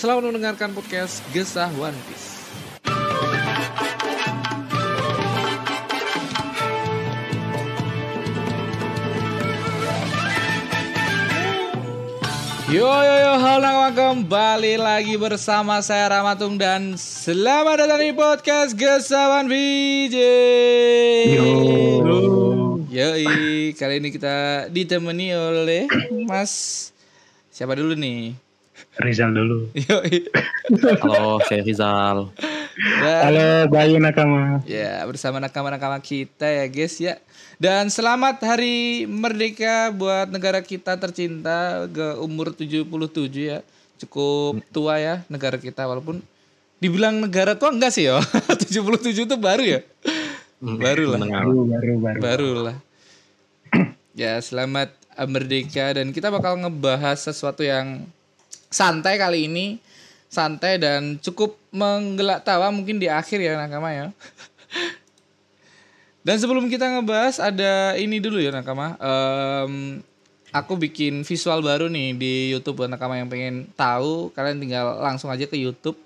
selalu mendengarkan podcast Gesah One Piece. Yo yo yo, halo kembali lagi bersama saya Ramatung dan selamat datang di podcast Gesawan VJ. Yo. Yoi, kali ini kita ditemani oleh Mas siapa dulu nih? Rizal dulu. Halo, saya Rizal. Dan, Halo Bayu Nakama. ya bersama nakama-nakama kita ya guys ya. Dan selamat hari merdeka buat negara kita tercinta ke umur 77 ya. Cukup tua ya negara kita walaupun dibilang negara tua enggak sih ya. 77 itu baru ya. Baru lah. Baru baru baru. Baru lah. ya selamat merdeka dan kita bakal ngebahas sesuatu yang santai kali ini. Santai dan cukup menggelak tawa mungkin di akhir ya nakama ya. Dan sebelum kita ngebahas ada ini dulu ya Nakama. Em, aku bikin visual baru nih di YouTube buat Nakama yang pengen tahu. Kalian tinggal langsung aja ke YouTube.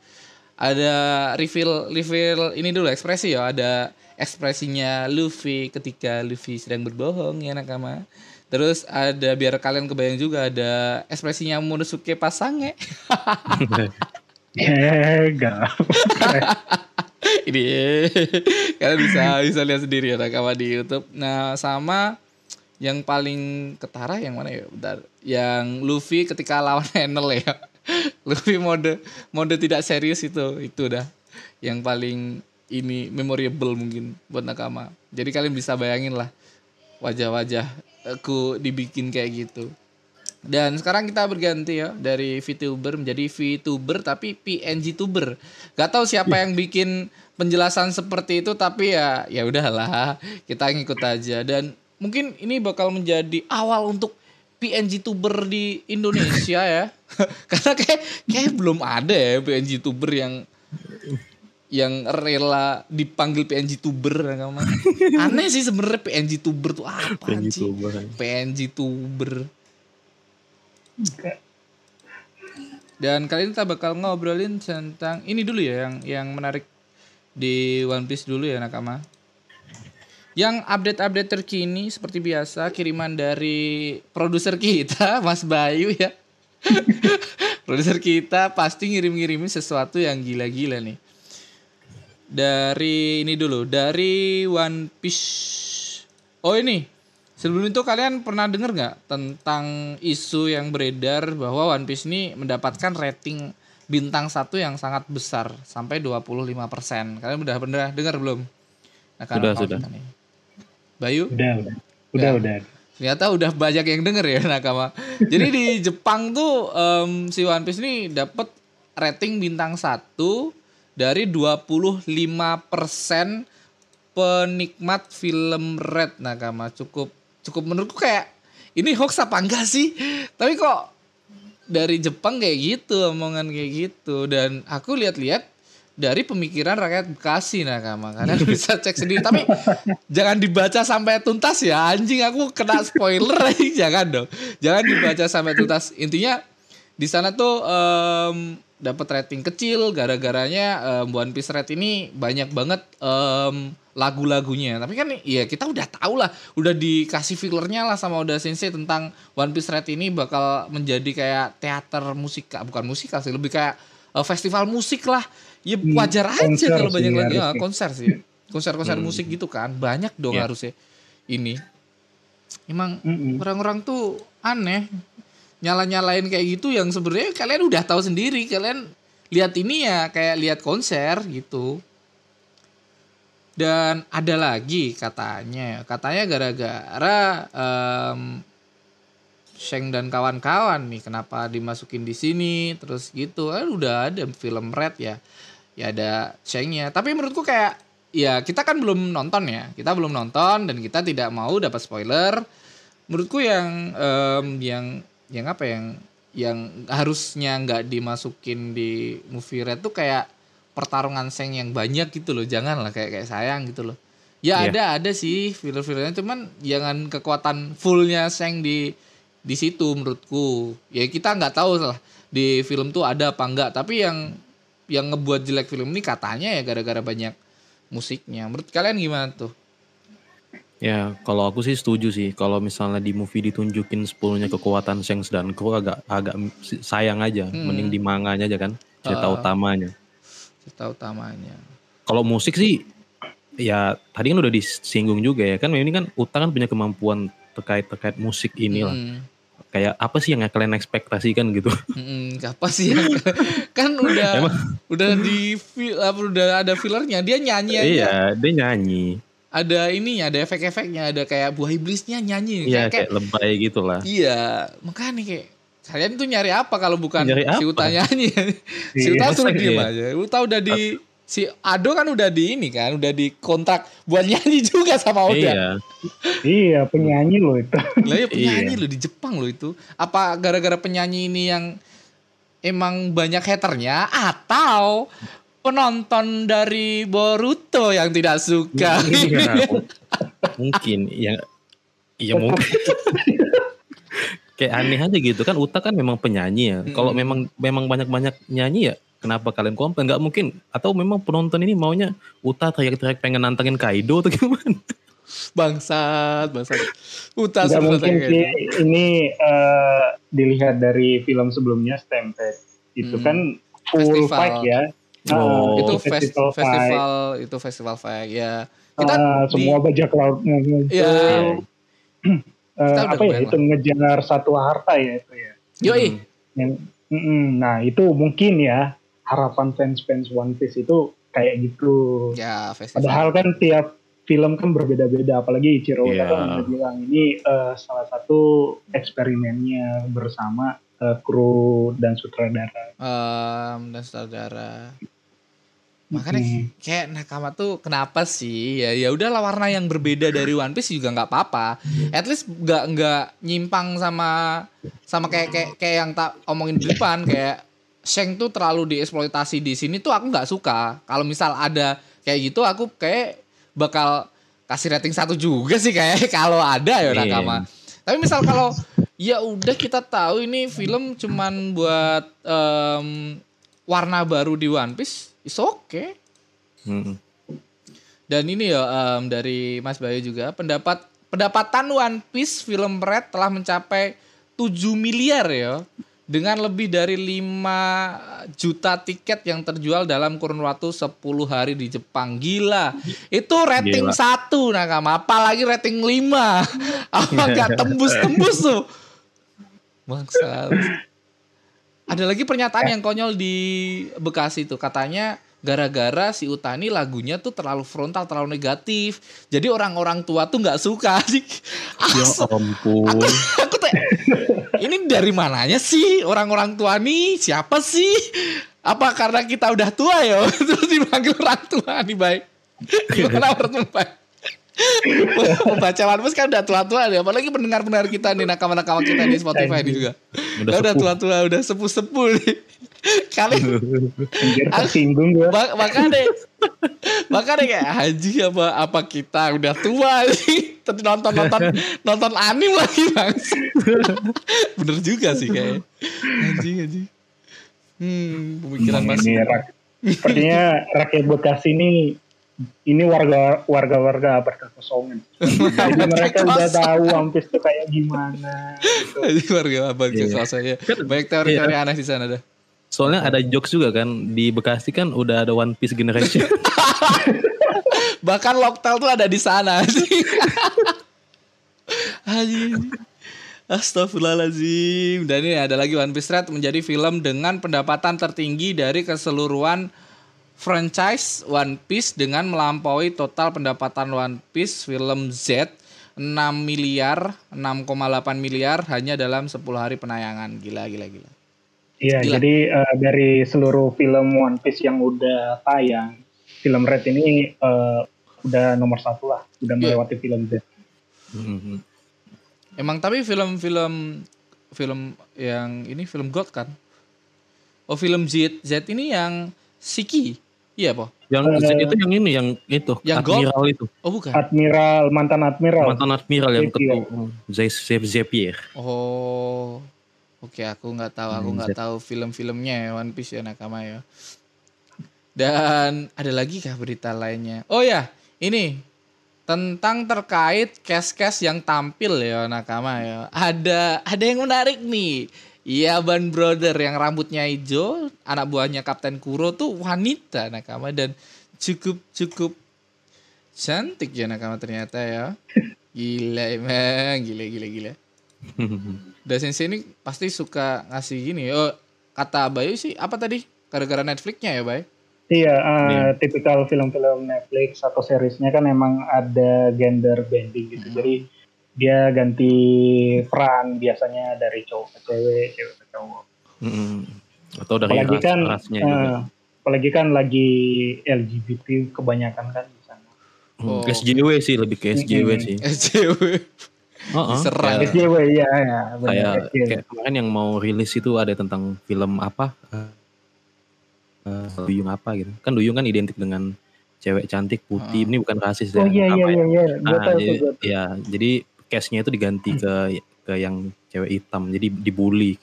Ada reveal reveal ini dulu ekspresi ya. Ada ekspresinya Luffy ketika Luffy sedang berbohong ya Nakama. Terus ada biar kalian kebayang juga ada ekspresinya Monosuke Pasange. Enggak. ini kalian bisa bisa lihat sendiri ya nakama di YouTube. Nah sama yang paling ketara yang mana ya? Bentar. Yang Luffy ketika lawan Enel ya. Luffy mode mode tidak serius itu itu dah yang paling ini memorable mungkin buat nakama. Jadi kalian bisa bayangin lah wajah-wajah aku dibikin kayak gitu. Dan sekarang kita berganti ya dari VTuber menjadi VTuber tapi PNG tuber. Gak tahu siapa yang bikin penjelasan seperti itu tapi ya ya udahlah kita ngikut aja dan mungkin ini bakal menjadi awal untuk PNG tuber di Indonesia ya. Karena kayak kayak belum ada ya PNG tuber yang yang rela dipanggil PNG tuber ya. Aneh sih sebenarnya PNG tuber tuh apa PNG sih? tuber. PNG tuber. Dan kali ini kita bakal ngobrolin tentang ini dulu ya yang yang menarik di One Piece dulu ya Nakama. Yang update-update terkini seperti biasa kiriman dari produser kita Mas Bayu ya. produser kita pasti ngirim-ngirimin sesuatu yang gila-gila nih. Dari ini dulu, dari One Piece. Oh ini, Sebelum itu kalian pernah dengar nggak tentang isu yang beredar bahwa One Piece ini mendapatkan rating bintang satu yang sangat besar sampai 25%. Kalian udah pernah dengar belum? Nah, Sudah, sudah. nih. Bayu, Udah, udah. Udah, Ya. udah. ternyata udah banyak yang denger ya Nakama. Jadi di Jepang tuh em, si One Piece ini dapat rating bintang satu dari 25% penikmat film Red Nakama. Cukup cukup menurutku kayak ini hoax apa enggak sih? Tapi kok dari Jepang kayak gitu omongan kayak gitu. Dan aku lihat-lihat dari pemikiran rakyat Bekasi nakama kalian bisa cek sendiri. Tapi jangan dibaca sampai tuntas ya. Anjing aku kena spoiler. Jangan dong. Jangan dibaca sampai tuntas. Intinya di sana tuh em, dapat rating kecil gara-garanya em, One Piece Red ini banyak banget em, lagu-lagunya. Tapi kan ya kita udah tahu lah udah dikasih fillernya lah sama Oda Sensei tentang One Piece Red ini bakal menjadi kayak teater musika bukan musikal sih lebih kayak eh, festival musik lah. Ya Hmm, wajar aja konser kalau banyak sih lagi ya, konser sih. Konser-konser musik gitu kan banyak dong Iya. harusnya ini. Emang Mm-mm. orang-orang tuh aneh nyala-nyalain kayak gitu yang sebenarnya kalian udah tahu sendiri. Kalian lihat ini ya kayak lihat konser gitu. Dan ada lagi katanya. Katanya gara-gara em, Sheng dan kawan-kawan nih kenapa dimasukin di sini terus gitu. Kan udah ada film Red ya. Ya ada Shengnya. Tapi menurutku kayak ya kita kan belum nonton ya. Kita belum nonton dan kita tidak mau dapat spoiler. Menurutku yang em, yang yang apa yang yang harusnya nggak dimasukin di movie Red tuh kayak pertarungan Sheng yang banyak gitu loh jangan lah kayak kayak sayang gitu loh. Ya Iya. ada ada sih filler-fillernya cuman jangan kekuatan fullnya Sheng di di situ menurutku. Ya kita nggak tahu lah di film tuh ada apa enggak tapi yang yang ngebuat jelek film ini katanya ya gara-gara banyak musiknya. Menurut kalian gimana tuh Ya, kalau aku sih setuju sih. Kalau misalnya di movie ditunjukin sepuluhnya kekuatan Shanks dan Crow agak agak sayang aja. Hmm. Mending di manganya aja kan. Cerita Ah. utamanya. cerita utamanya Kalau musik sih, ya tadi kan udah disinggung juga ya kan. Ini kan Uta kan punya kemampuan terkait terkait musik inilah. Hmm. Kayak apa sih yang kalian ekspektasikan gitu? Mm-mm, apa sih ya? kan udah udah di udah ada fillernya dia nyanyi aja iya, dia nyanyi. Ada ininya ada efek-efeknya ada kayak buah iblisnya nyanyi Iya, kayak, kayak lebay gitu lah. iya makanya kayak kalian tuh nyari apa kalau bukan Nyari si? Uta nyanyi si Iya, Uta suruh diem iya? aja Uta udah di si Ado kan udah di ini kan udah di kontrak buat nyanyi juga sama Oda Iya, Iya penyanyi loh itu. Lah ya penyanyi Iya. loh di Jepang loh itu. Apa gara-gara penyanyi ini yang emang banyak haternya atau penonton dari Boruto yang tidak suka? Iya. mungkin ya iya mungkin kayak aneh aja gitu kan Uta kan memang penyanyi ya kalau Mm-mm. memang memang banyak banyak nyanyi ya kenapa kalian komplain nggak mungkin atau memang penonton ini maunya Uta teriak-teriak pengen nantangin Kaido atau gimana bangsat, bangsat. Uta suruh mungkin kayak sih gitu. ini eh, dilihat dari film sebelumnya Stampede itu Hmm. kan full Festival. fight ya. Oh. Ah, Itu festival, festival fight. festival itu festival fight ya. Kita Ah, di- semua bajak laut. Iya. Eh, Kita udah apa ya itu ngejar satu harta ya itu ya. Yoi. Mm-mm, nah itu mungkin ya harapan fans-fans One Piece itu kayak gitu. Ya, festival. Padahal kan tiap film kan berbeda-beda, apalagi Ichiro Iya. kan udah bilang ini eh, salah satu eksperimennya bersama eh, kru dan sutradara. Em, dan saudara. Makanya Hmm. kayak Nakama tuh kenapa sih? Ya ya udahlah warna yang berbeda dari One Piece juga nggak apa-apa. At least nggak nggak nyimpang sama sama kayak kayak kayak yang tak omongin di depan kayak Sheng tuh terlalu dieksploitasi di sini tuh aku nggak suka. Kalau misal ada kayak gitu aku kayak bakal kasih rating satu juga sih kayak kalau ada ya Iya. Nakama. Tapi misal kalau ya udah kita tahu ini film cuman buat em, warna baru di One Piece, is okay. Mm-mm. Dan ini ya em, dari Mas Bayu juga pendapat pendapatan One Piece film Red telah mencapai 7 miliar ya dengan lebih dari 5 juta tiket yang terjual dalam kurun waktu 10 hari di Jepang. Gila. Itu rating Gila. 1 Nakama, apalagi rating 5. Apa enggak tembus-tembus tuh. Bangsat. Ada lagi pernyataan yang konyol di Bekasi tuh katanya gara-gara si Utani lagunya tuh terlalu frontal, terlalu negatif. Jadi orang-orang tua tuh nggak suka sih. ya ampun aku teh ini dari mananya sih orang-orang tua nih siapa sih? Apa karena kita udah tua ya? Terus dipanggil orang tua nih baik. Gimana menurut Baik? One Piece kan udah tua-tua nih. Apalagi pendengar-pendengar kita nih, nakama-nakama kita di Spotify ini juga. Udah Udah, tua-tua, udah sepuh-sepuh nih. Kali tersinggung gue. Mak- makanya makanya kayak haji apa apa kita udah tua sih terus nonton nonton nonton anim lagi bang bener juga sih kayak haji haji hmm pemikiran mas ini rak, sepertinya rakyat Bekasi ini ini warga warga warga abad kekosongan. Jadi mereka udah tahu One Piece tuh kayak gimana. gitu. Warga abad Iya. kekuasaan ya banyak teori-teori aneh di sana dah soalnya ada jokes juga kan di Bekasi kan udah ada One Piece Generation bahkan Loktel tuh ada di sana sih Astagfirullahaladzim Dan ini ada lagi One Piece Red menjadi film dengan pendapatan tertinggi dari keseluruhan franchise One Piece dengan melampaui total pendapatan One Piece film Z 6 miliar, 6,8 miliar hanya dalam 10 hari penayangan. Gila, gila, gila. Iya, jadi eh, dari seluruh film One Piece yang udah tayang, film Red ini eh, udah nomor satu lah, udah Iya. melewati film Z. Mhm. Emang tapi film-film film yang ini film God kan? Oh, film Z Z ini yang Siki. Iya, Po. Yang Z itu yang ini yang itu Yang admiral itu Oh, bukan. Admiral, mantan Admiral. mantan admiral yang ketua Zep Zapier. Oh. Oke, aku nggak tahu, aku Hmm, nggak tahu film-filmnya ya One Piece ya Nakama ya. Dan ada lagi kah berita lainnya? Oh ya, ini tentang terkait cast-cast yang tampil ya Nakama ya. Ada ada yang menarik nih. Iya Ban Brother yang rambutnya hijau, anak buahnya Kapten Kuro tuh wanita Nakama dan cukup cukup cantik ya Nakama ternyata ya. Gila emang, gila gila gila. Da Sensei ini pasti suka ngasih gini. Oh, kata Bayu sih apa tadi? Gara-gara Netflixnya ya, Bay? Iya, eh, Iya. tipikal film-film Netflix atau seriesnya kan emang ada gender bending gitu. Hmm. Jadi dia ganti peran biasanya dari cowok ke cewek, cewek ke cowok. Mhm. Atau dari Apalagi ras, kan, rasnya juga. eh, apalagi kan lagi LGBT kebanyakan kan di sana. Oh. Hmm, SJW sih lebih ke SJW Mhm. sih. SJW. Heeh, Diserang. kayak- SJW ya, ya benar. kayak SJW. kayak kemarin yang mau rilis itu ada tentang film apa eh, eh, duyung apa gitu kan duyung kan identik dengan cewek cantik putih ini bukan rasis Oh iya Apa iya ya? iya iya, Nah, tahu jadi, tuh. gua tahu. ya jadi case-nya itu diganti ke ke yang cewek hitam jadi dibully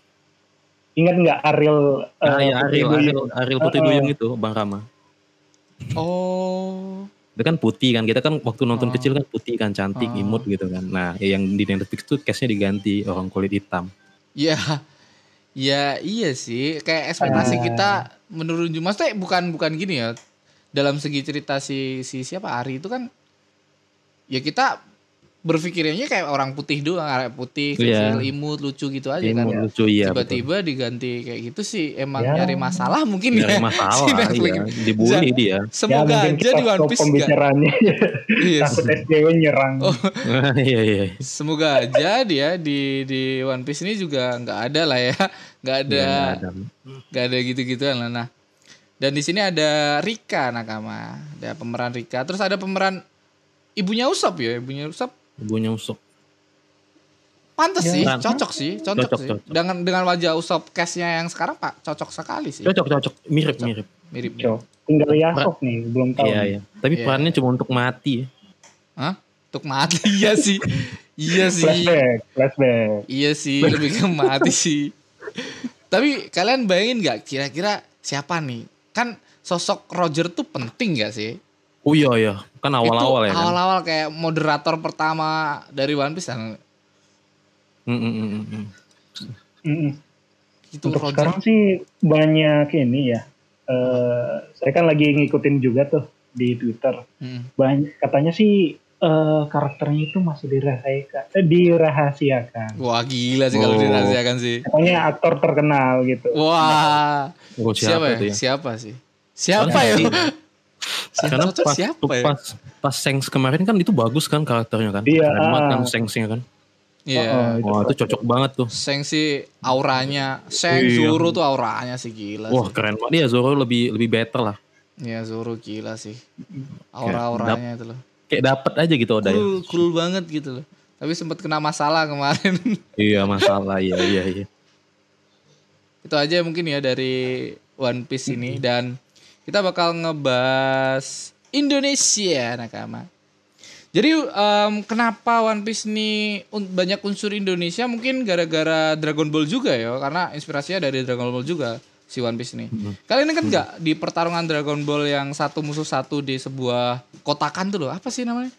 Ingat nggak Ariel? nah eh, ya Ariel Duyung? Ariel Ariel Putri Uh-uh. Duyung itu Bang Rama Oh. itu kan putih kan kita kan waktu nonton Oh. kecil kan putih kan cantik Oh. imut gitu kan nah yang di Netflix tuh case-nya diganti orang kulit hitam Ya. Ya iya sih, kayak ekspektasi Ah. kita menurun juga. Maksudnya bukan bukan gini ya. Dalam segi cerita si si siapa Ari itu kan ya kita berpikirnya kayak orang putih doang, arek putih, Iya. kecil, imut, lucu gitu aja kan. imut lucu iya betul. Tiba-tiba diganti kayak gitu sih emang Ya. nyari masalah mungkin Dari ya. masalah Si Netflix. ya dibully dia Semoga ya, aja di One Piece nggak- pembicaraannya. Iya, Takut SJW nyerang. Oh. iya iya Semoga aja dia di di One Piece ini juga nggak ada lah ya, nggak ada Iya, nggak ada. nggak ada gitu-gituan lah. Nah, dan di sini ada Rika Nakama, ada pemeran Rika. Terus ada pemeran ibunya Usop ya, ibunya Usop. Ibunya usuk Pantes Ya. sih, Kan. cocok sih, cocok, Cocok, sih. cocok. Dengan dengan wajah Usop case-nya yang sekarang Pak, cocok sekali sih. cocok cocok mirip Cocok. mirip Mirip. Cok. Tinggal Yasop nih, belum tahu. iya iya tapi Iya. perannya cuma untuk mati ya. Hah? Untuk mati iya sih. Iya sih. Flashback, flashback. Iya sih, lebih ke mati sih. Tapi kalian bayangin nggak kira-kira siapa nih? Kan sosok Roger tuh penting gak sih? Oh iya iya kan awal-awal ya kan awal-awal kayak moderator pertama dari One Piece kan. Mm, mm, mm, mm, mm. Mm-mm. Itu Untuk Roger. sekarang sih banyak ini ya. Eh, saya kan lagi ngikutin juga tuh di Twitter. Hmm. Banyak katanya sih eh, karakternya itu masih dirahasiakan. Eh, dirahasiakan. Wah gila sih kalau Oh. dirahasiakan sih. Katanya aktor terkenal gitu. Wah, Oh, siapa, siapa, ya? ya Siapa sih? Siapa ya? Siapa karena cocok pas, siapa ya? pas pas Sengs kemarin kan itu bagus kan karakternya kan Iya, keren banget kan Sengsnya kan Iya. Oh, itu wah itu cocok banget tuh Seng sih auranya, Seng Iya. Zoro tuh auranya sih gila wah sih. keren banget dia Zoro lebih lebih better lah Iya Zoro gila sih. Aura-auranya itu loh. kayak dapet aja gitu Oda ya Cool, cool banget gitu loh. Tapi sempat kena masalah kemarin. iya masalah iya iya iya itu aja mungkin ya dari One Piece ini dan kita bakal ngebahas Indonesia nakama. Jadi em, kenapa One Piece ini banyak unsur Indonesia mungkin gara-gara Dragon Ball juga ya karena inspirasinya dari Dragon Ball juga si One Piece ini. Kalian ingat nggak di pertarungan Dragon Ball yang satu musuh satu di sebuah kotakan tuh loh apa sih namanya?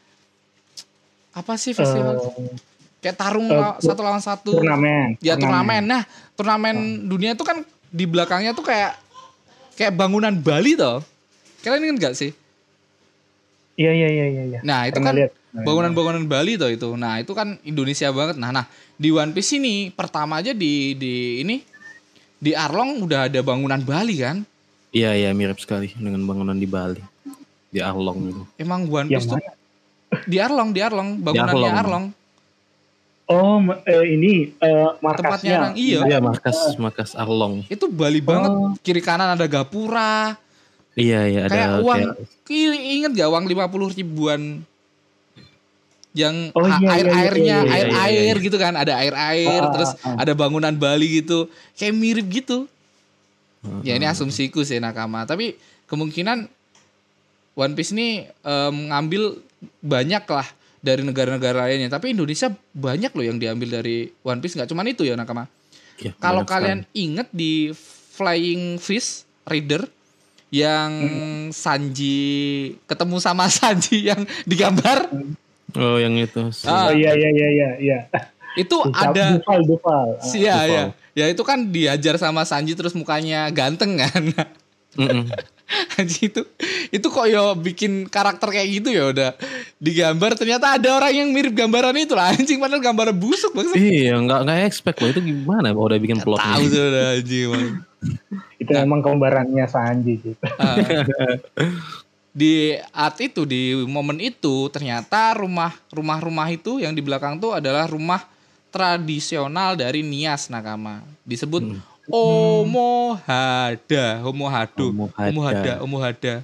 Apa sih festival? Eh, Kayak tarung law- satu lawan satu. turnamen. Ya turnamen. Nah, turnamen dunia itu kan di belakangnya tuh kayak kayak bangunan Bali toh. Kalian ingat gak sih? Iya iya iya iya. iya. Nah, itu Pernah kan bangunan-bangunan Bali toh itu. Nah, itu kan Indonesia banget. Nah, nah di One Piece ini pertama aja di di ini di Arlong udah ada bangunan Bali kan. iya iya mirip sekali dengan bangunan di Bali di Arlong gitu Emang One Piece tuh mana? Di Arlong, di Arlong, bangunannya Arlong. Arlong. Oh, eh, ini eh, Tempatnya markasnya. orang, iya. Iya markas markas Arlong. Itu Bali banget. Oh. Kiri kanan ada gapura. Iya iya ada kayak uang kayak- inget gak uang 50 ribuan yang Oh, iya, air iya, iya, airnya iya, air iya, iya, air gitu kan ada air air Ah, terus ah, ah. ada bangunan Bali gitu kayak mirip gitu ya Ah. ini asumsiku sih nakama tapi kemungkinan One Piece ini em, ngambil banyak lah dari negara-negara lainnya tapi Indonesia banyak loh yang diambil dari One Piece nggak cuman itu ya nakama Iya, kalau kalian inget di Flying Fish Reader yang Sanji ketemu sama Sanji yang digambar sekali. Oh yang itu. Ah. Oh iya iya iya iya iya. itu Dufal, ada Dufal, Dufal. Ah, si ya Duvall. ya ya itu kan diajar sama Sanji terus mukanya ganteng kan Mm-mm. Anjing itu itu kok yo bikin karakter kayak gitu ya udah digambar ternyata ada orang yang mirip gambaran itu lah anjing padahal gambar busuk banget Iya nggak nggak expect loh itu gimana udah bikin plotnya. tahu tuh udah anjing emang. Itu memang kembarannya Sanji gitu. Ah. di art itu di momen itu ternyata rumah rumah-rumah itu yang di belakang tuh adalah rumah tradisional dari Nias Nakama disebut Omohada Omohado Omohada. Omohada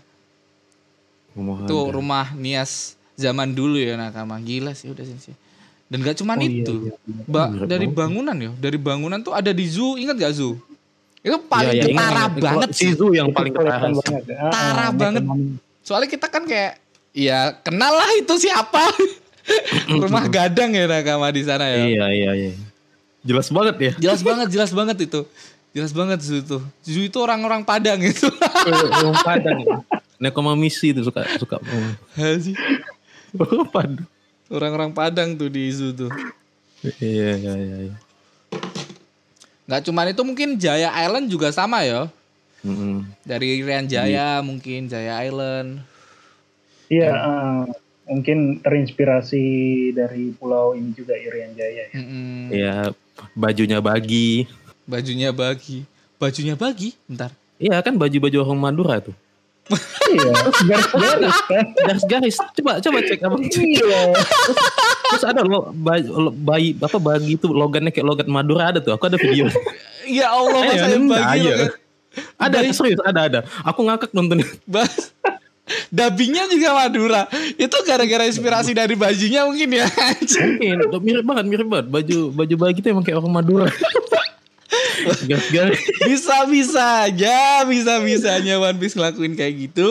itu rumah Nias zaman dulu ya Nakama gila sih udah sih dan gak cuman Oh, iya, itu iya, iya. Ba- dari bangunan ya dari bangunan tuh ada di zoo ingat gak zoo itu paling iya, ingat, ketara ingat. banget Si sih Zu yang paling kelihatan ketara. banget. Ah, Tara ah. Soalnya kita kan kayak ya kenal lah itu siapa. Rumah gadang ya nakama di sana ya. Iya iya iya. Jelas banget ya. Jelas banget, jelas banget itu. Jelas banget Zu itu. Zu itu orang-orang Padang itu. Orang Padang. Nekomamisi itu suka suka. Haji. Oh, Padang. orang-orang Padang tuh di Zu tuh. Iya iya iya. iya. Nggak cuman itu mungkin Jaya Island juga sama ya. Mm-mm. Dari Irian Jaya mungkin Jaya Island. Iya, ah, mungkin terinspirasi dari pulau ini juga Irian Jaya ya. Iya bajunya bagi. Bajunya bagi. Bajunya bagi? Bentar. Iya kan baju-baju orang Madura tuh. iya, garis-garis kan. Garis-garis. Coba coba cek abang. Iya. Terus ada lo bayi, bayi apa bagi itu logannya kayak logat Madura ada tuh. Aku ada video. Ya Allah Eh, masa yang enggak, bagi iya. kan. ada serius ada ada. Aku ngakak nonton. Bas. Dubbingnya juga Madura. Itu gara-gara inspirasi dari bajunya mungkin ya. Mungkin mirip banget mirip banget baju baju bagi itu emang kayak orang Madura. Garis-garis. Bisa-bisa aja, bisa-bisanya One Piece ngelakuin kayak gitu.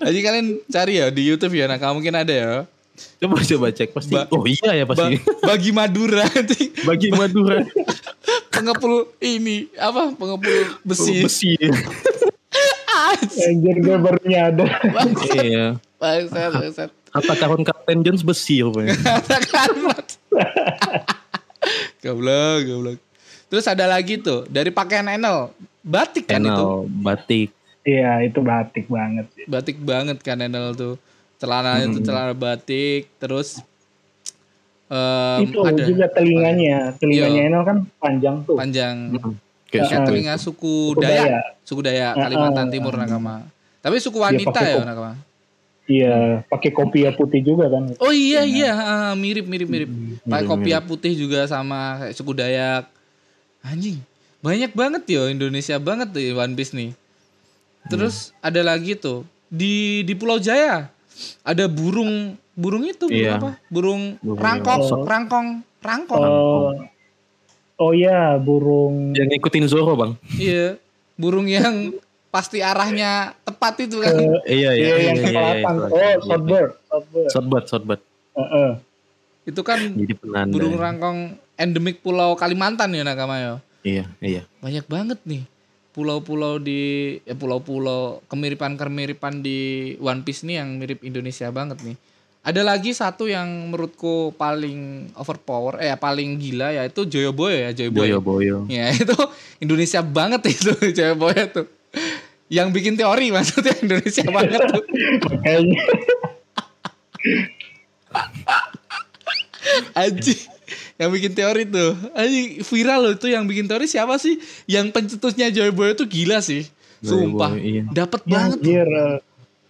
Jadi kalian cari ya di YouTube ya, nah mungkin ada ya. Coba coba cek pasti. Ba- oh iya ya Ba- pasti. bagi Madura. Bagi Madura. pengepul ini apa pengepul besi. Besi. Anjir gue baru nyadar. iya. Bangsat, bangsat. Kata karun Kapten Jones besi rupanya. Goblok, goblok. Terus ada lagi tuh dari pakaian Enel, batik kan itu. Channel batik. Iya, itu batik banget sih. Batik banget kan Enel tuh. Celananya tuh celana batik, terus em, itu ada juga telinganya. Telinganya Iya. Enel kan panjang tuh. panjang Kayak kayak Ah, telinga suku Suku Dayak, Dayak. suku Dayak Ah, Kalimantan ah, Timur ah. nakama. Tapi suku wanita pakai ya kop- nakama. Iya, pakai kopiah putih juga kan. Oh iya iya, ah, mirip mirip mirip. Pakai kopiah putih juga sama kayak suku Dayak. Anjing, banyak banget yo Indonesia banget tuh One Piece nih. Terus ada lagi tuh di di Pulau Jaya ada burung burung itu burung Iya. apa? Burung Burung rangkong, yang- rangkong, rangkong. Oh, oh ya, burung Yang ngikutin Zoro bang. Iya, burung yang pasti arahnya tepat itu kan. Iya iya, yang ke selatan. Oh, shortbird, shortbird. Shortbird, shortbird. Heeh. Itu kan burung rangkong endemik Pulau Kalimantan ya nakama ya. Iya, iya. banyak banget nih pulau-pulau di ya pulau-pulau kemiripan-kemiripan di One Piece nih yang mirip Indonesia banget nih. Ada lagi satu yang menurutku paling overpower eh paling gila yaitu Joyoboyo ya Joyoboyo. Boyo boyo. Ya itu Indonesia banget itu Joyoboyo tuh. Yang bikin teori maksudnya Indonesia banget tuh. Aji yang bikin teori tuh. Aji viral loh itu yang bikin teori siapa sih? Yang pencetusnya Joyoboyo tuh gila sih. Sumpah. Joyoboyo, iya. Dapat ya, banget anjir, eh,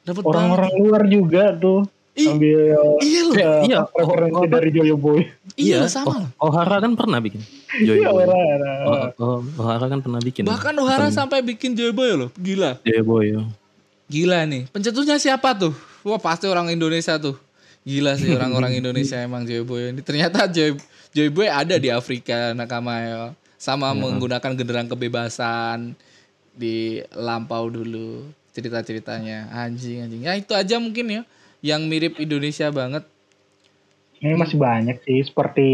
Dapat banget. orang-orang luar juga tuh. Ih, Ambil iya loh. eh, iya, referensi dari Joyo Boy. Iya, sama. Oh, Ohara kan pernah bikin. Joy Iya, Boy. orang. Oh, oh, Ohara kan pernah bikin. Bahkan Ohara Bukan sampai bikin Joyboy loh. Gila. Joy Boy. ya. Gila nih. Pencetusnya siapa tuh? Wah pasti orang Indonesia tuh. Gila sih orang-orang Indonesia emang Joyboy ini. Ternyata Joy Joyboy ada di Afrika nakama ya. Sama menggunakan genderang kebebasan di lampau dulu cerita-ceritanya anjing anjing ya itu aja mungkin ya yang mirip Indonesia banget Ini masih banyak sih seperti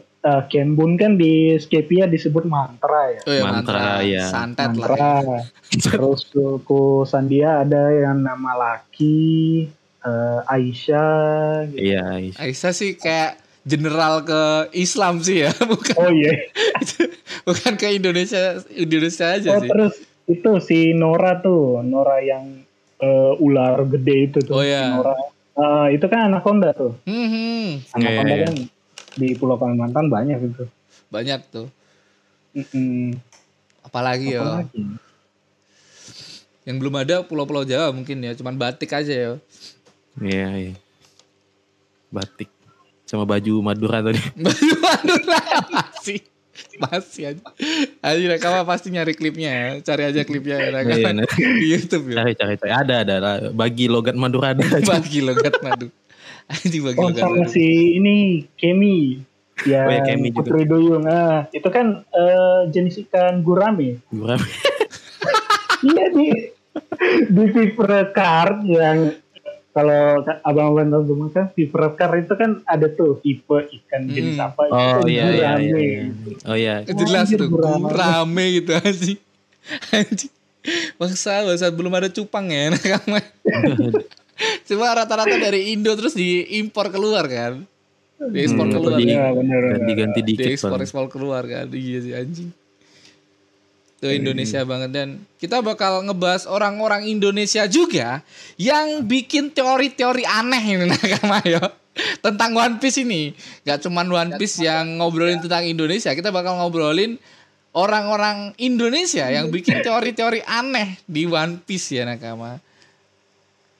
eh, Kenbun kan di Skepia disebut mantra ya. oh ya Mantra, mantra, ya. santet lah mantra. Terus suku Sandia ada yang nama Laki, eh, Aisyah. gitu. Iya, iya. Aisyah sih kayak general ke Islam sih ya bukan Oh iya. bukan ke Indonesia Indonesia aja Oh sih terus itu si Nora tuh, Nora yang eh, ular gede itu Oh, tuh. iya. Si Nora. Eh, itu kan anaconda tuh. Hmm, hmm. Anaconda Iya, iya. kan di Pulau Kalimantan banyak gitu. banyak tuh Mm-mm. apalagi ya Apa lagi? yang belum ada pulau-pulau Jawa mungkin ya cuman batik aja ya Iya, iya. Batik sama baju Madura tadi. baju Madura masih masih aja aja Nakama pasti nyari klipnya ya cari aja klipnya ya Nakama Iya, nah. di YouTube ya Cari, cari, cari. Ada, ada. ada. Bagi logat Madura ada. bagi logat madu anjing bagi Oh logat sama madu si ini Kemi. Ya, Oh, ya, Kemi juga. Putri Duyung. Ah, itu kan eh, jenis ikan gurame. Gurame. iya di di Viver Card yang kalau abang-abang tahu semua kan Viver Card itu kan ada tuh tipe ikan jenis Hmm. apa Oh itu iya, iya, iya, gurame. iya. Oh iya. jelas tuh gurame. rame gitu anjing anjing bangsa bangsa belum ada cupang ya Nakama cuma rata-rata dari Indo terus diimpor keluar kan diekspor Hmm, keluar di- kan? Iya benar. Ganti-ganti dikit. diekspor ekspor keluar kan iya sih anjing itu Indonesia banget. Dan kita bakal ngebahas orang-orang Indonesia juga yang bikin teori-teori aneh ini nakama yo. Tentang One Piece ini. Gak cuman One Piece yang ngobrolin tentang Indonesia. Kita bakal ngobrolin orang-orang Indonesia yang bikin teori-teori aneh di One Piece ya nakama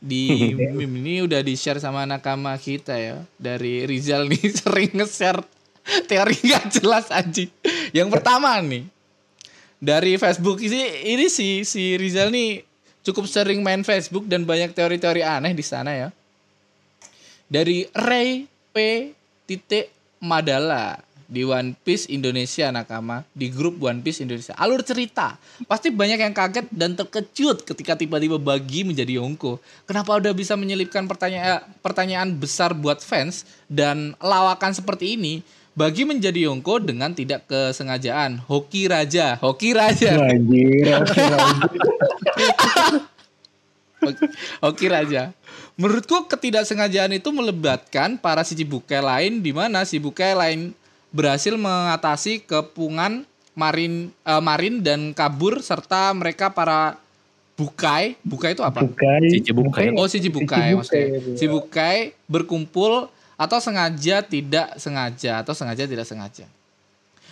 di meme ini udah di share sama nakama kita ya. Dari Rizal nih sering nge-share teori nggak jelas anjing. Yang pertama nih dari Facebook ini ini si si Rizal nih cukup sering main Facebook dan banyak teori-teori aneh di sana ya. Dari Ray P titik Madala di One Piece Indonesia nakama di grup One Piece Indonesia. Alur cerita. Pasti banyak yang kaget dan terkejut ketika tiba-tiba Bagi menjadi Yonko kenapa udah bisa menyelipkan pertanyaan pertanyaan besar buat fans dan lawakan seperti ini Bagi menjadi Yonko dengan tidak kesengajaan hoki raja hoki raja Anjir, Oke Raja. Menurutku ketidaksengajaan itu melibatkan para Shichibukai lain di mana Shichibukai lain berhasil mengatasi kepungan marin eh, marin dan kabur serta mereka para bukai. Bukai itu apa? Bukai. Cici bukai. Oh Shichibukai Shichibukai, maksudnya. iya. Shichibukai berkumpul atau sengaja tidak sengaja atau sengaja tidak sengaja.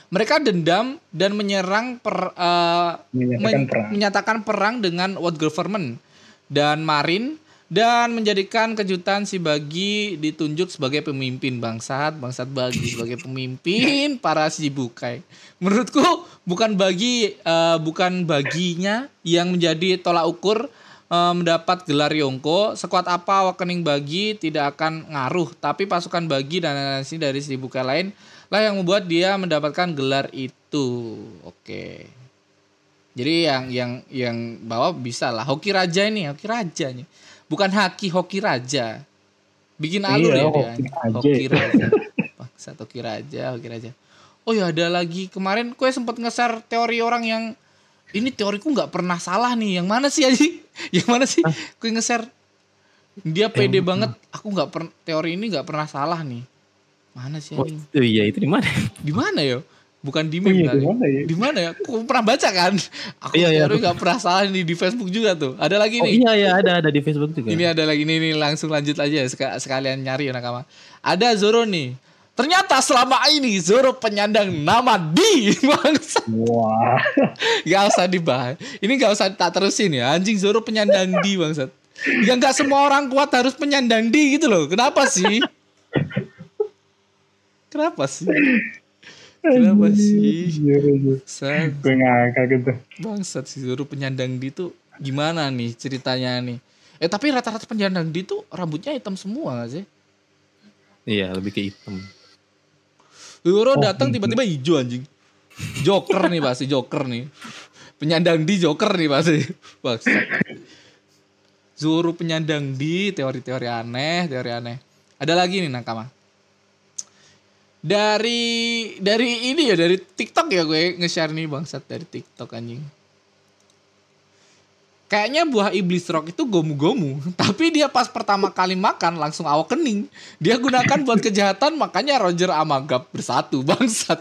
Mereka dendam dan menyerang per, eh, Menyatakan men- perang. menyatakan perang dengan world government dan marin dan menjadikan kejutan si Bagi ditunjuk sebagai pemimpin bangsat bangsat Bagi sebagai pemimpin para si bukai menurutku bukan bagi eh, bukan baginya yang menjadi tolak ukur mendapat gelar Yongko sekuat apa awakening Bagi tidak akan ngaruh tapi pasukan Bagi dan lain-lain dari si bukai lain lah yang membuat dia mendapatkan gelar itu oke jadi yang yang yang bawa bisa lah hoki raja ini, hoki raja nih. Bukan haki hoki raja. Bikin alur Iya, ya dia. hoki raja. Hoki raja. Paksa hoki raja, hoki raja. Oh ya ada lagi kemarin kue sempat nge-share teori orang yang ini teoriku nggak pernah salah nih. Yang mana sih Aji? Yang mana sih? Kue nge-share dia pede banget. Aku nggak pernah teori ini nggak pernah salah nih. Mana sih Oh, itu iya itu di mana? Di mana ya? Bukan di Oh, meme iya, kali. di mana ya? Di mana ya? Aku pernah baca kan? Aku Iya, iya. teori nggak pernah salah nih di Facebook juga tuh. Ada lagi Oh nih. iya iya ada ada di Facebook juga. Ini ada lagi nih, nih langsung lanjut aja sek- sekalian nyari ya nakama. Ada Zoro nih. Ternyata selama ini Zoro penyandang nama di bangsa. Wah. Gak usah dibahas. Ini gak usah tak terusin ya. Anjing Zoro penyandang di bangsat. Ya nggak semua orang kuat harus penyandang di gitu loh. Kenapa sih? Kenapa sih? Kenapa sih? Iya, iya. Bangsat, Gue ngakak gitu. bangsat sih suruh penyandang di tuh gimana nih ceritanya nih? Eh tapi rata-rata penyandang di tuh rambutnya hitam semua gak sih? Iya, lebih ke hitam. Zoro Oh, datang gitu. tiba-tiba hijau anjing. Joker nih pasti Joker nih. Penyandang di Joker nih pasti. Bangsat. Zoro penyandang di teori-teori aneh, teori aneh. Ada lagi nih nakama. Dari dari ini ya dari TikTok ya gue nge-share nih bangsat dari TikTok anjing. Kayaknya buah iblis rock itu gomu-gomu, tapi dia pas pertama kali makan langsung awak kening. Dia gunakan buat kejahatan, makanya Roger sama Gap bersatu, bangsat.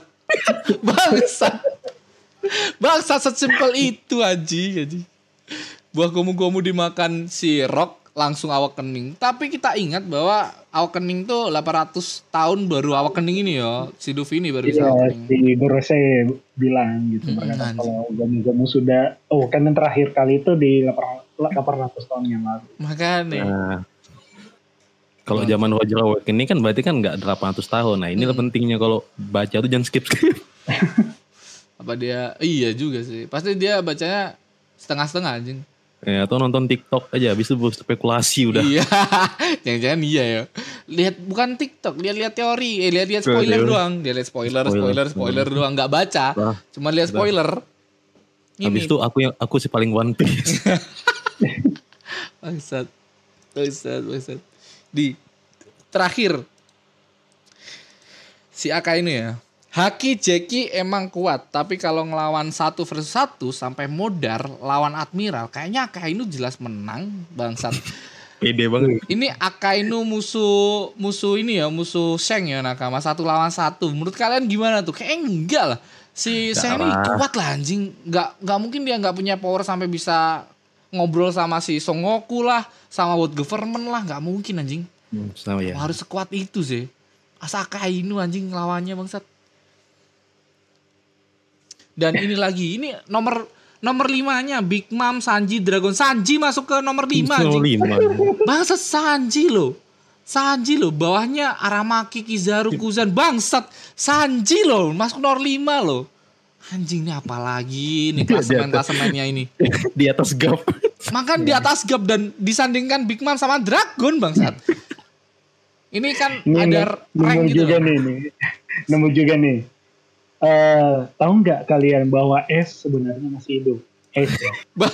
bangsat. Bangsat sesimpel itu aji, aji. Buah gomu-gomu dimakan si Rock langsung awak kening. Tapi kita ingat bahwa awak kening tuh 800 tahun baru awak kening ini ya. Si Luffy ini baru bisa Iya, awak kening. si Gorose bilang gitu. Berkata anjing. kalau gamu-gamu sudah, oh kan yang terakhir kali itu di 800 800 tahun yang lalu. Makanya. Nah, kalau zaman Roger Awakening kan berarti kan nggak 800 tahun. Nah, inilah pentingnya kalau baca tuh jangan skip skip. Apa dia iya juga sih. Pasti dia bacanya setengah-setengah anjing. Ya, atau nonton TikTok aja, habis itu spekulasi udah. Iya. Jangan-jangan iya ya. Lihat bukan TikTok, lihat-lihat teori, eh lihat-lihat spoiler Teori. doang. Dia lihat spoiler, spoiler, Spoiler. spoiler doang, nggak baca. Cuma lihat spoiler. habis itu aku yang aku si paling One Piece. Bangsat. Bangsat, bangsat. Di terakhir si Aka ini ya. Haki Jeki emang kuat, tapi kalau ngelawan satu versus satu sampai modar lawan Admiral, kayaknya Akainu jelas menang, bangsat. Pede banget. Ini Akainu musuh musuh ini ya, musuh Seng ya Nakama satu lawan satu. Menurut kalian gimana tuh? Kayaknya enggak lah. Si Seng ini kuat lah anjing. Enggak enggak mungkin dia enggak punya power sampai bisa ngobrol sama si Songoku lah, sama World Government lah, enggak mungkin anjing. Hmm, ya. Harus sekuat itu sih. Asa Akainu anjing lawannya bangsat. Dan ini lagi, ini nomor nomor limanya Big Mom Sanji Dragon Sanji masuk ke nomor lima Nomor lima. Bangsat Sanji loh. Sanji loh, bawahnya Aramaki Kizaru Kuzan. Bangsat Sanji loh, masuk nomor 5 loh. Anjing ini apa lagi nih klasemen-klasemennya ini. Di atas gap. Makan di atas gap dan disandingkan Big Mom sama Dragon bangsat. Ini kan Ini ada nemu rank gitu juga loh. nih, nih. nemu juga nih. Eh, tahu nggak kalian bahwa S sebenarnya masih hidup? S.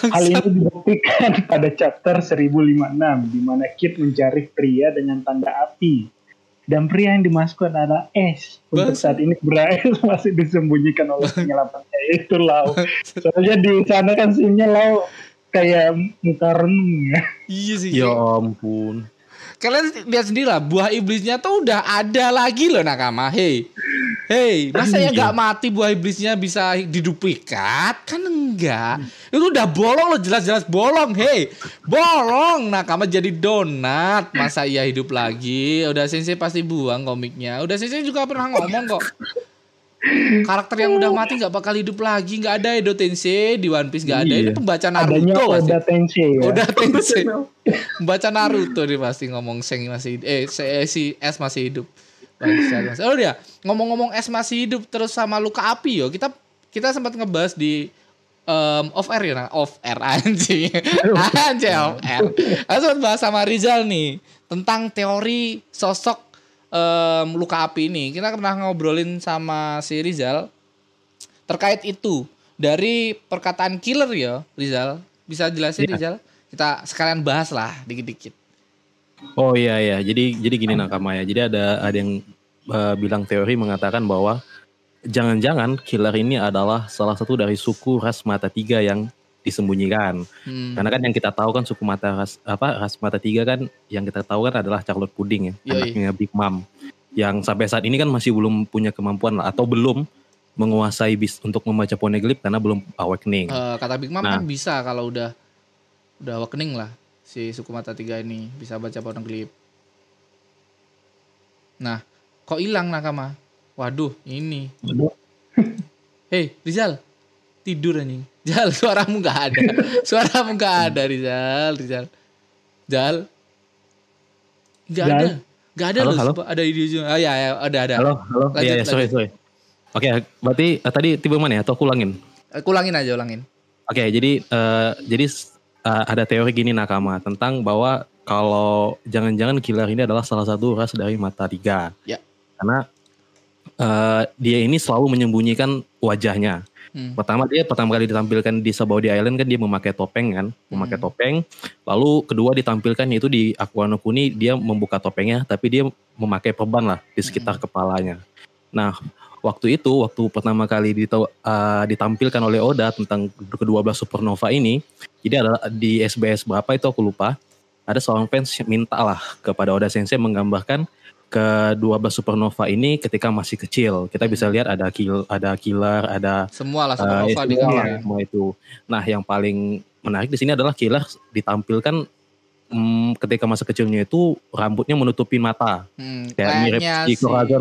Hal ini dibuktikan pada chapter 1056 di mana Kid mencari pria dengan tanda api. Dan pria yang dimasukkan adalah S. Untuk Bangsat. saat ini S masih disembunyikan oleh penyelamatnya itu Lau. Soalnya di sana kan sinnya Lau kayak muka renung ya. Iya sih. Ya ampun. Kalian lihat sendiri lah, buah iblisnya tuh udah ada lagi loh nakama. Hei, hei, masa ya nggak mati buah iblisnya bisa diduplikat? Kan enggak. Itu udah bolong loh, jelas-jelas bolong. Hei, bolong. Nakama jadi donat. Masa iya hidup lagi? Udah sensei pasti buang komiknya. Udah sensei juga pernah ngomong kok. Karakter yang udah mati nggak bakal hidup lagi. Nggak ada Edo Tensei di One Piece nggak ada. Ini Iya. pembaca Adanya Naruto pasti. Oda Tensei ya. Udah Tensei. Baca Naruto dia pasti ngomong Seng masih eh eh, si S masih hidup. Bangsat, bangsat. Oh dia ngomong-ngomong S masih hidup terus sama luka api yo. Kita kita sempat ngebahas di um, off air ya, nah. off air anjing. Anjing off air. Kita sempat bahas sama Rizal nih tentang teori sosok em, luka api ini. Kita pernah ngobrolin sama si Rizal terkait itu dari perkataan killer ya Rizal. Bisa jelasin Iya. Rizal? Kita sekalian bahas lah dikit-dikit. Oh iya iya. Jadi jadi gini nakama ya. Jadi ada ada yang eh, bilang teori mengatakan bahwa jangan-jangan killer ini adalah salah satu dari suku ras mata tiga yang disembunyikan. Hmm. Karena kan yang kita tahu kan suku mata ras apa ras mata tiga kan yang kita tahu kan adalah Charlotte Pudding ya, Yoi. anaknya Big Mom. Yang sampai saat ini kan masih belum punya kemampuan lah atau belum menguasai bis untuk membaca poneglyph karena belum awakening. Eh, kata Big Mom Nah. kan bisa kalau udah udah awakening lah si suku mata tiga ini bisa baca poneglyph. Nah, kok hilang nakama? Waduh, ini. Waduh. Hei, Rizal. Tidur anjing. Rizal, suaramu nggak ada. Suaramu nggak ada, Rizal, Rizal. Dal. Gak Dal. ada. Gak ada Halo, loh. halo? Ada di ujung. Ah ya, ya ada ada. Halo, halo. Lanjut, Iya, iya, sorry, sorry. Oke, berarti eh, tadi tipe mana ya? Atau aku ulangin? Eh, Ulangin aja, ulangin. Oke, jadi eh, jadi eh, ada teori gini nakama tentang bahwa kalau jangan-jangan killer ini adalah salah satu ras dari mata tiga. Ya. Karena eh, dia ini selalu menyembunyikan wajahnya. Hmm. Pertama dia pertama kali ditampilkan di Sabaudi Island kan dia memakai topeng kan, memakai Hmm. topeng. Lalu kedua ditampilkan itu di Aqua no Kuni dia membuka topengnya tapi dia memakai perban lah di sekitar kepalanya. Nah, waktu itu waktu pertama kali dito- uh, ditampilkan oleh Oda tentang kedua belas supernova ini, jadi ada di SBS berapa itu aku lupa. Ada seorang fans yang minta lah kepada Oda Sensei menggambarkan kedua belas supernova ini ketika masih kecil. Kita bisa lihat ada kill, ada killer, ada Semua lah Eh, supernova itu di semua, itu. Nah, yang paling menarik di sini adalah killer ditampilkan mm, ketika masa kecilnya itu rambutnya menutupi mata, Hmm, kayak mirip si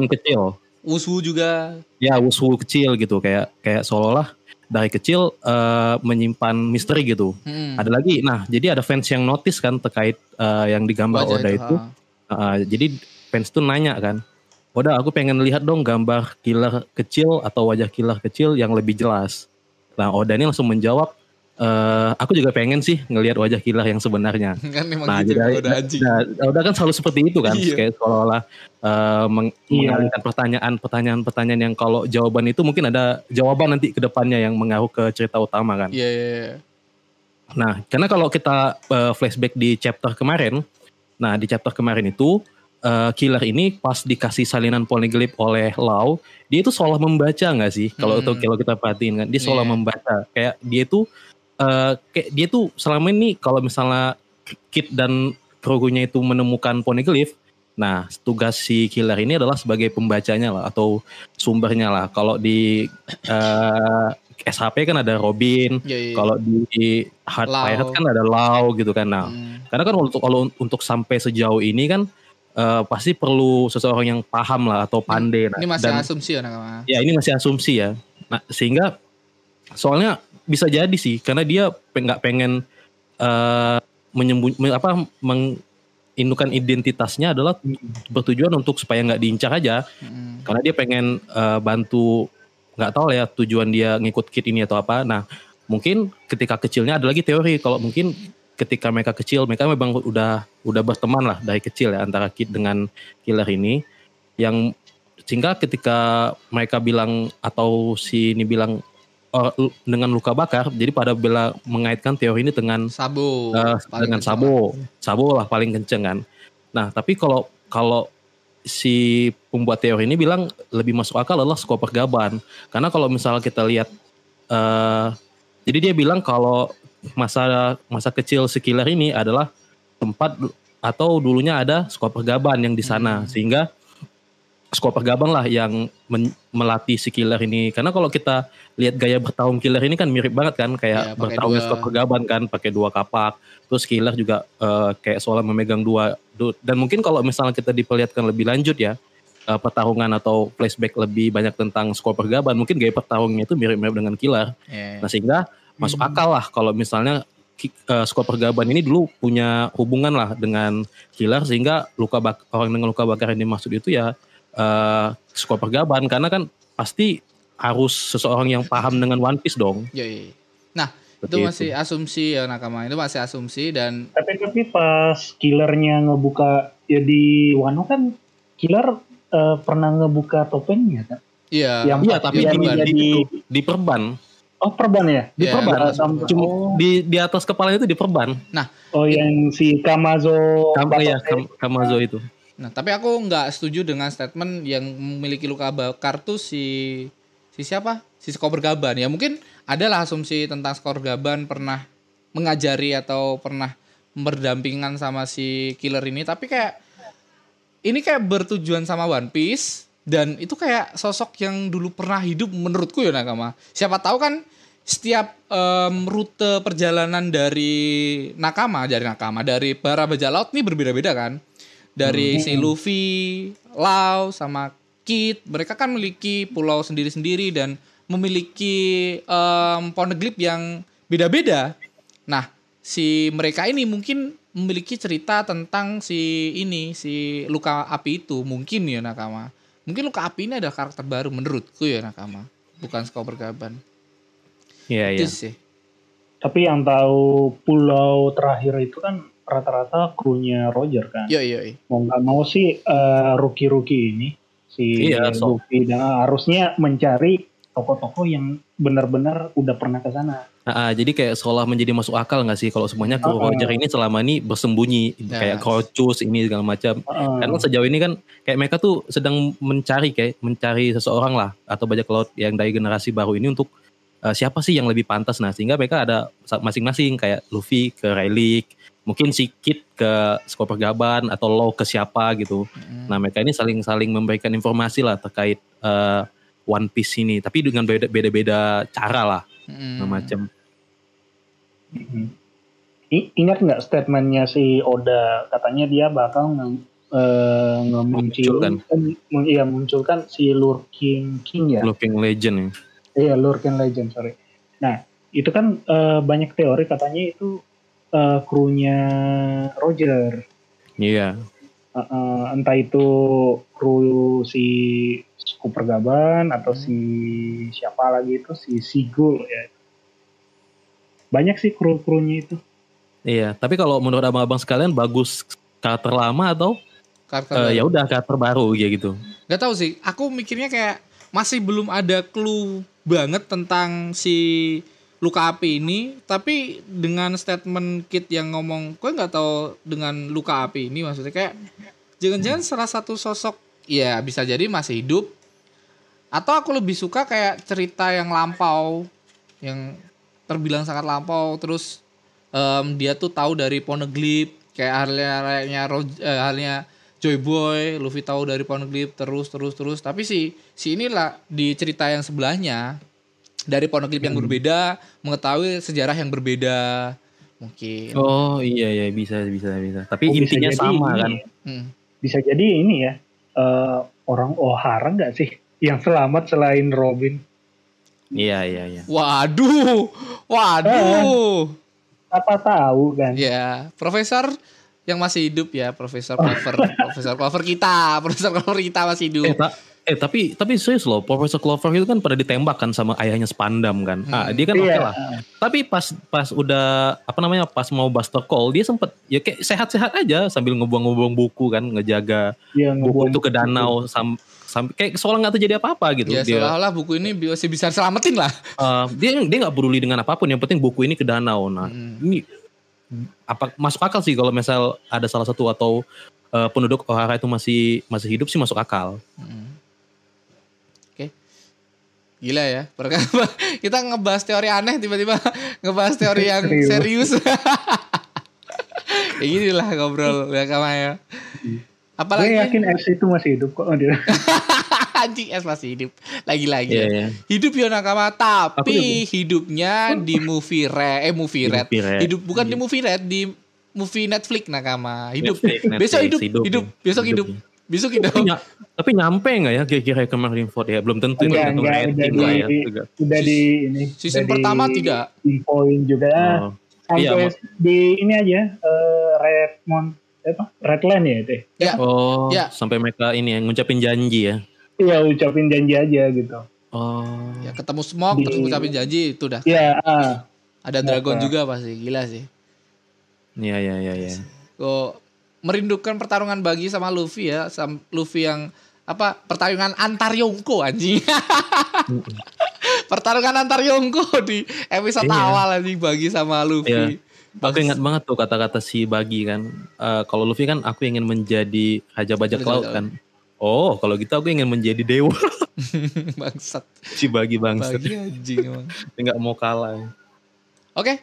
kecil. Wushu juga. Ya, wusu kecil gitu, kayak kayak seolah-olah dari kecil eh, menyimpan misteri gitu. Hmm. Ada lagi, nah jadi ada fans yang notice kan terkait eh, yang digambar Wajah Oda itu. ha. Uh, jadi fans tuh nanya kan, Oda aku pengen lihat dong gambar killer kecil atau wajah killer kecil yang lebih jelas. Nah Oda ini langsung menjawab, "Eh, aku juga pengen sih ngelihat wajah killer yang sebenarnya. kan memang Nah gitu jadi udah anjing. nah, Oda kan selalu seperti itu kan, Iya. kayak seolah-olah eh, meng- Iya. mengalihkan pertanyaan, pertanyaan-pertanyaan yang kalau jawaban itu mungkin ada jawaban nanti ke depannya yang mengaruh ke cerita utama kan. Iya, iya, iya. Nah, karena kalau kita uh, flashback di chapter kemarin, nah di chapter kemarin itu uh, killer ini pas dikasih salinan poneglyph oleh Lau, dia itu seolah membaca nggak sih? Kalau Hmm. itu kalau kita perhatiin kan, dia seolah Iya. membaca. Kayak dia itu uh, kayak dia tuh selama ini kalau misalnya Kit dan Krogunya itu menemukan poneglyph, nah tugas si killer ini adalah sebagai pembacanya lah atau sumbernya lah. Kalau di uh, SHP kan ada Robin, Iya, iya. kalau di Hard Lau. Pirate kan ada Lau gitu kan. Nah, Hmm. karena kan untuk kalau untuk sampai sejauh ini kan eh, pasti perlu seseorang yang paham lah atau pandai. Nah, Ini masih dan asumsi ya nakama. ya ini masih asumsi ya. Nah, sehingga soalnya bisa jadi sih karena dia nggak pengen eh menyembunyi me- apa mengindukan identitasnya adalah bertujuan untuk supaya nggak diincar aja. Hmm. karena dia pengen eh, bantu nggak tahu lah ya tujuan dia ngikut kit ini atau apa. Nah mungkin ketika kecilnya ada lagi teori kalau mungkin ketika mereka kecil mereka memang udah udah berteman lah dari kecil ya antara kit dengan killer ini. Yang sehingga ketika mereka bilang atau si ini bilang dengan luka bakar jadi pada bela mengaitkan teori ini dengan Sabo. Eh, paling dengan. Sabo. Sabo lah paling kenceng kan. Nah, tapi kalau kalau si pembuat teori ini bilang lebih masuk akal adalah skop pergaban. Karena kalau misalnya kita lihat eh jadi dia bilang kalau masa masa kecil si killer ini adalah tempat atau dulunya ada skop pergaban yang di sana Hmm. sehingga skop pergaban lah yang men- melatih si killer ini. Karena kalau kita lihat gaya bertahun killer ini kan mirip banget kan kayak pakai bertahun dua- skop pergaban kan pakai dua kapak. Terus killer juga eh, kayak seolah memegang dua du- dan mungkin kalau misalnya kita diperlihatkan lebih lanjut ya eh, pertarungan atau flashback lebih banyak tentang skop pergaban mungkin gaya pertarungannya itu mirip-mirip dengan killer. Iya. nah sehingga masuk akal lah kalau misalnya ki- eh, skop pergaban ini dulu punya hubungan lah dengan killer sehingga luka bak orang dengan luka bakar yang dimaksud itu ya eh skop pergaban karena kan pasti harus seseorang yang paham dengan One Piece dong. Iya, iya. Nah, itu masih asumsi ya nakama. Itu masih asumsi dan Tapi tapi pas killernya ngebuka ya di Wano kan killer eh, pernah ngebuka topengnya kan? iya. Yang Iya, tapi dia di, di, di perban, oh perban ya? di Iya, perban, cuma oh, di di atas kepala itu di perban. oh yang si Kamazo Kam, ya, Kam, Kamazo itu. Nah, tapi aku nggak setuju dengan statement yang memiliki luka bakar tuh si si siapa? Si skor Gaban. Ya mungkin adalah asumsi tentang skor Gaban pernah mengajari atau pernah berdampingan sama si killer ini, tapi kayak ini kayak bertujuan sama One Piece dan itu kayak sosok yang dulu pernah hidup menurutku ya Nakama. Siapa tahu kan setiap em, rute perjalanan dari Nakama, dari Nakama, dari para bajak laut ini berbeda-beda kan. Dari si Luffy, Lau sama Kid, mereka kan memiliki pulau sendiri-sendiri dan memiliki em, poneglyph yang beda-beda. Nah, si mereka ini mungkin memiliki cerita tentang si ini si luka api itu. Mungkin ya nakama. Mungkin luka api ini adalah karakter baru menurutku ya nakama. Bukan Skoper Gaban Iya, itu iya. sih. Tapi yang tahu pulau terakhir itu kan rata-rata krunya Roger kan. yo yo yo. Mau nggak mau sih eh, rookie-rookie ini si Iya, so- Luffy dan harusnya mencari toko-toko yang benar-benar udah pernah ke sana. Nah, ah, jadi kayak seolah menjadi masuk akal nggak sih kalau semuanya kru oh. Roger ini selama ini bersembunyi Ya. kayak Crocus ini segala macam. Heeh. Karena sejauh ini kan kayak mereka tuh sedang mencari kayak mencari seseorang lah atau bajak laut yang dari generasi baru ini untuk eh, siapa sih yang lebih pantas nah sehingga mereka ada masing-masing kayak Luffy ke Rayleigh, mungkin si ke Skopper Gaban atau Law ke siapa gitu. Mm. Nah mereka ini saling-saling memberikan informasi lah terkait eh, One Piece ini tapi dengan beda- beda-beda cara lah Mm. macam. Mhm. I- ingat nggak statementnya si Oda katanya dia bakal nge, eh, ngemunculkan meng- iya munculkan si Lurking King ya Looking Legend ya. iya Lurking Legend sorry nah itu kan eh, banyak teori katanya itu eh, krunya Roger Iya. Eh, eh, entah itu kru si Cooper Gaban atau si siapa lagi itu si Sigul ya banyak sih kru-krunya itu Iya, tapi kalau menurut abang-abang sekalian bagus karakter lama atau karakter eh, baru. ya udah karakter baru ya gitu. Gak tahu sih, aku mikirnya kayak masih belum ada clue banget tentang si luka api ini, tapi dengan statement Kit yang ngomong, gue nggak tahu dengan luka api ini maksudnya kayak jangan-jangan salah satu sosok ya bisa jadi masih hidup atau aku lebih suka kayak cerita yang lampau yang terbilang sangat lampau terus em, dia tuh tahu dari Poneglyph kayak halnya eh, halnya Joy Boy, Luffy tahu dari Poneglyph terus terus terus. Tapi si si inilah di cerita yang sebelahnya dari Poneglyph yang berbeda mengetahui sejarah yang berbeda mungkin. Oh iya iya bisa bisa bisa. Tapi Oh, bisa intinya jadi sama ini kan. Hmm. bisa jadi ini ya eh, orang Ohara nggak sih yang selamat selain Robin Iya iya iya. Waduh, waduh. apa tahu kan Ya, Profesor yang masih hidup ya, Profesor Clover, Profesor Clover kita, Profesor Clover kita masih hidup. Eh, eh tapi tapi serius loh, Profesor Clover itu kan pada ditembak kan sama ayahnya Spandam kan. Ah, dia kan oke Iya. lah. Tapi pas pas udah apa namanya pas mau Buster Call dia sempet ya kayak sehat-sehat aja sambil ngebuang-ngebuang buku kan, ngejaga yang buku itu ke danau sam sampai kayak seolah nggak terjadi apa-apa gitu. Ya dia seolah-olah buku ini masih bisa selamatin lah. eh, dia dia nggak peduli dengan apa pun, yang penting buku ini ke danau. Nah, Hmm. ini apa masuk akal sih kalau misal ada salah satu atau eh, penduduk Ohara itu masih masih hidup sih masuk akal. Hmm. Gila ya. Kita ngebahas teori aneh tiba-tiba ngebahas teori yang serius. ya gini lah ngobrol ya ya. gue Apalagi yakin FC itu masih hidup kok dia anjing S masih hidup. Lagi-lagi. Iya, ya. iya. Hidup ya nakama tapi hidupnya di movie red eh movie Di red. movie red. Hidup bukan di movie red di movie Netflix nakama. Hidup. Netflix, Besok Netflix, hidup, hidup, hidup, ya. besok Hidup, hidup. Besok hidup. Tapi, tapi nyampe nggak ya kira-kira ke Marineford ya? Belum tentu itu Enggak, enggak, udah lah ya. di- juga. udah di ini Season pertama di tidak. infoin juga Oh. sampai Iya, di ini aja eh, Redmond apa Redland ya itu Ya. Oh, Ya. sampai mereka ini ya ngucapin janji ya. iya ucapin janji aja gitu Oh. Ya ketemu Smoke Di- terus ngucapin janji itu udah. ya ah Ada Dragon juga pasti gila sih. Iya iya iya iya. Kok merindukan pertarungan bagi sama Luffy ya, sama Luffy yang apa pertarungan antar Yonko anjing. pertarungan antar Yonko di episode Iya. awal anjing bagi sama Luffy. Aku ingat banget tuh kata-kata si Bagi kan. Eh, kalau Luffy kan aku ingin menjadi raja bajak laut kan. Oh, kalau gitu aku ingin menjadi dewa. Bangsat. si Bagi bangsa. Bagi anjing emang. Nggak mau kalah. Oke.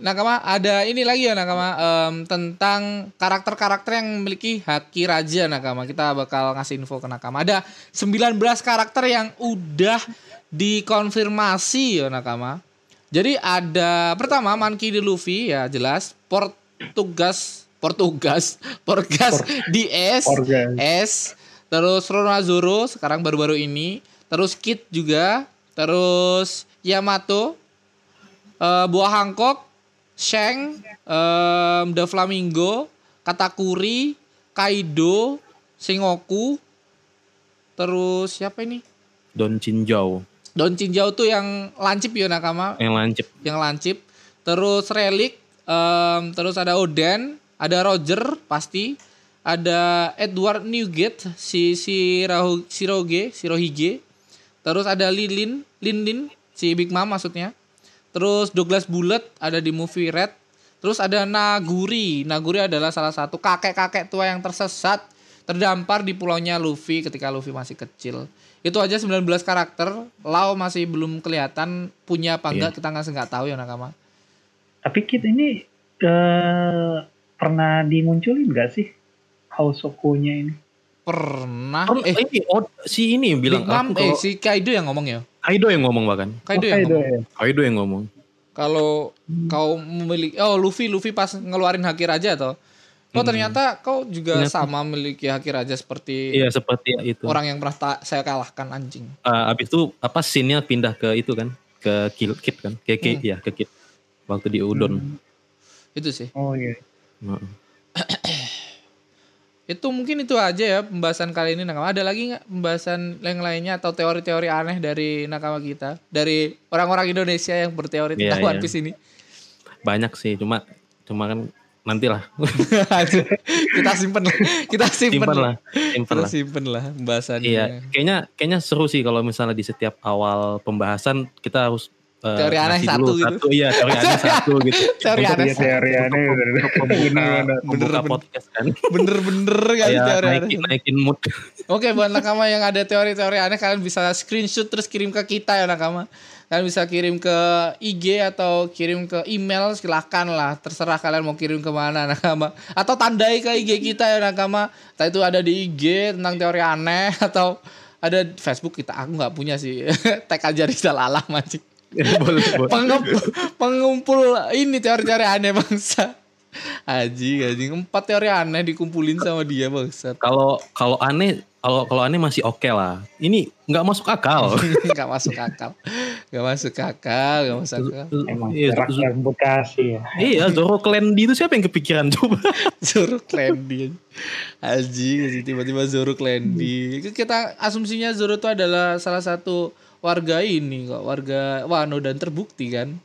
Nakama ada ini lagi ya Nakama em, tentang karakter-karakter yang memiliki haki raja Nakama. Kita bakal ngasih info ke Nakama. Ada 19 karakter yang udah dikonfirmasi ya Nakama. Jadi ada pertama Monkey D. Luffy ya jelas. Portugas Portugas Portugas DS Organ. S terus Ronazoro sekarang baru-baru ini terus Kid juga terus Yamato eh, Buah Hancock Shang, um, The Flamingo, Katakuri, Kaido, Sengoku, terus siapa ini? Don Chinjau Don Chinjau tuh yang lancip ya nakama, yang lancip. yang lancip. Terus Relic, em, terus ada Oden, ada Roger pasti, ada Edward Newgate, si si Rahu, Shiroge, Shirohige. Terus ada Lilin, Lin si Big Mom maksudnya. Terus Douglas Bullet ada di movie Red. Terus ada Naguri. Naguri adalah salah satu kakek-kakek tua yang tersesat terdampar di pulaunya Luffy ketika Luffy masih kecil. Itu aja 19 karakter. Lau masih belum kelihatan punya apa enggak kita nggak nggak tahu ya nakama. Tapi Kit ini eh, pernah dimunculin gak sih House of Ko-nya ini? Pernah Oh, eh ini, oh, si ini yang bilang Big Mom, aku eh kalau- si Kaido yang ngomong ya. Kaido yang ngomong bahkan. Kaido Oh, yang Kaido ngomong. ya. Kaido yang ngomong. Kalau kau memiliki oh Luffy Luffy pas ngeluarin haki raja toh. Oh ternyata kau juga Ternyata. sama memiliki haki raja seperti Iya seperti itu. orang yang pernah ta- saya kalahkan anjing. Eh, abis itu apa scene-nya pindah ke itu kan ke Kill Kid kan ke Hmm. ya ke Kid waktu di Udon. Hmm. Itu sih. Oh iya. Heeh. Itu mungkin itu aja ya pembahasan kali ini Nakama. Ada lagi nggak pembahasan yang lainnya atau teori-teori aneh dari Nakama kita? Dari orang-orang Indonesia yang berteori Iya, tentang One iya. Piece ini. Banyak sih cuma cuma kan nantilah kita simpen lah. Kita simpen, simpan lah simpan Kita lah. simpen lah pembahasannya. Iya kayaknya kayaknya seru sih kalau misalnya di setiap awal pembahasan kita harus Teori aneh satu dulu gitu. iya teori aneh satu gitu. Teori aneh Iya teori aneh Bener-bener. podcast kan. Bener-bener kali Kayak teori aneh. naikin, naikin mood. Oke buat nakama yang ada teori-teori aneh kalian bisa screenshot terus kirim ke kita ya nakama. Kalian bisa kirim ke IG atau kirim ke email silahkan lah terserah kalian mau kirim ke mana nakama atau tandai ke IG kita ya nakama. Entah itu ada di IG tentang teori aneh atau ada di Facebook kita aku nggak punya sih tag aja Rizal Alam anjing. boleh, boleh. Pengumpul, pengumpul ini teori-teori aneh bangsa. Aji, anjing empat teori aneh dikumpulin sama dia bangsa. Kalau kalau aneh kalau kalau aneh masih oke lah. Ini nggak masuk akal. Gak masuk akal. Gak masuk akal, gak masuk akal. Emang Iya, rakyat Bekasi ya. Iya, Zoro Klendi itu siapa yang kepikiran coba? Zoro Klendi. Aji, aji tiba-tiba Zoro Klendi. Kita asumsinya Zoro itu adalah salah satu warga ini kok, warga Wano dan terbukti kan.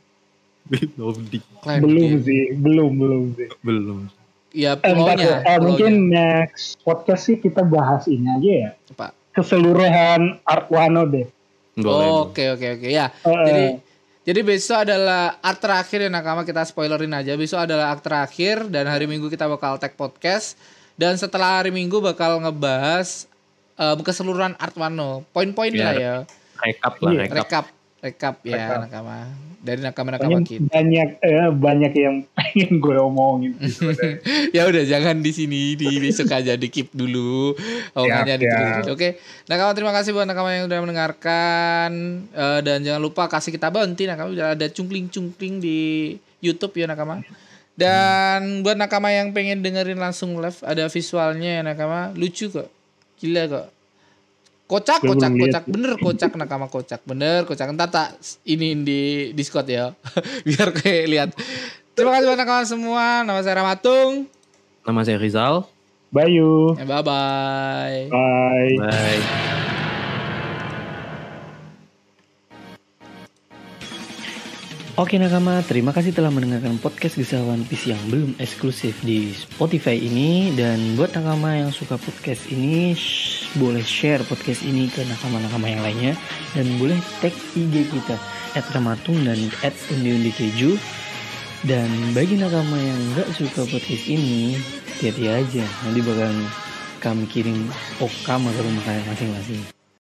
belum di Klendi. Belum sih, belum belum sih. belum. Ya Eh, pulaunya. eh, mungkin next podcast sih kita bahas ini aja ya. Pak. Keseluruhan Art Wano deh. Oke oke oke ya. Eh, Jadi eh. jadi besok adalah art terakhir ya nakama kita spoilerin aja. Besok adalah art terakhir dan hari Minggu kita bakal tag podcast dan setelah hari Minggu bakal ngebahas eh, keseluruhan art Wano. Poin-poin Biar lah ya. Rekap lah, Iya, rekap. Rekap. Rekap ya Rekap. nakama. Dari nakama-nakama Banyak, kita. banyak eh, banyak yang pengen gue omongin. ya udah jangan di sini di besok aja di keep dulu. Omongannya di oke. Nakama terima kasih buat nakama yang udah mendengarkan. Eh, dan jangan lupa kasih kita bounty nakama. Udah ada cungkling cungkling di YouTube ya nakama. Dan buat nakama yang pengen dengerin langsung live ada visualnya ya nakama. Lucu kok. Gila kok kocak kocak kocak bener kocak nakama kocak bener kocak entar tak ini di discord ya biar kayak lihat terima kasih buat nakama semua nama saya Ramatung Nama saya Rizal. Bayu. Ya, bye bye. Bye. Bye. Oke nakama, terima kasih telah mendengarkan podcast Kisah One Piece yang belum eksklusif di Spotify ini. Dan buat nakama yang suka podcast ini, shh, boleh share podcast ini ke nakama-nakama yang lainnya. Dan boleh tag IG kita, at Ramatung dan at Undi Keju. Dan bagi nakama yang gak suka podcast ini, hati-hati aja. Nanti bakal kami kirim okama ke rumah kalian masing-masing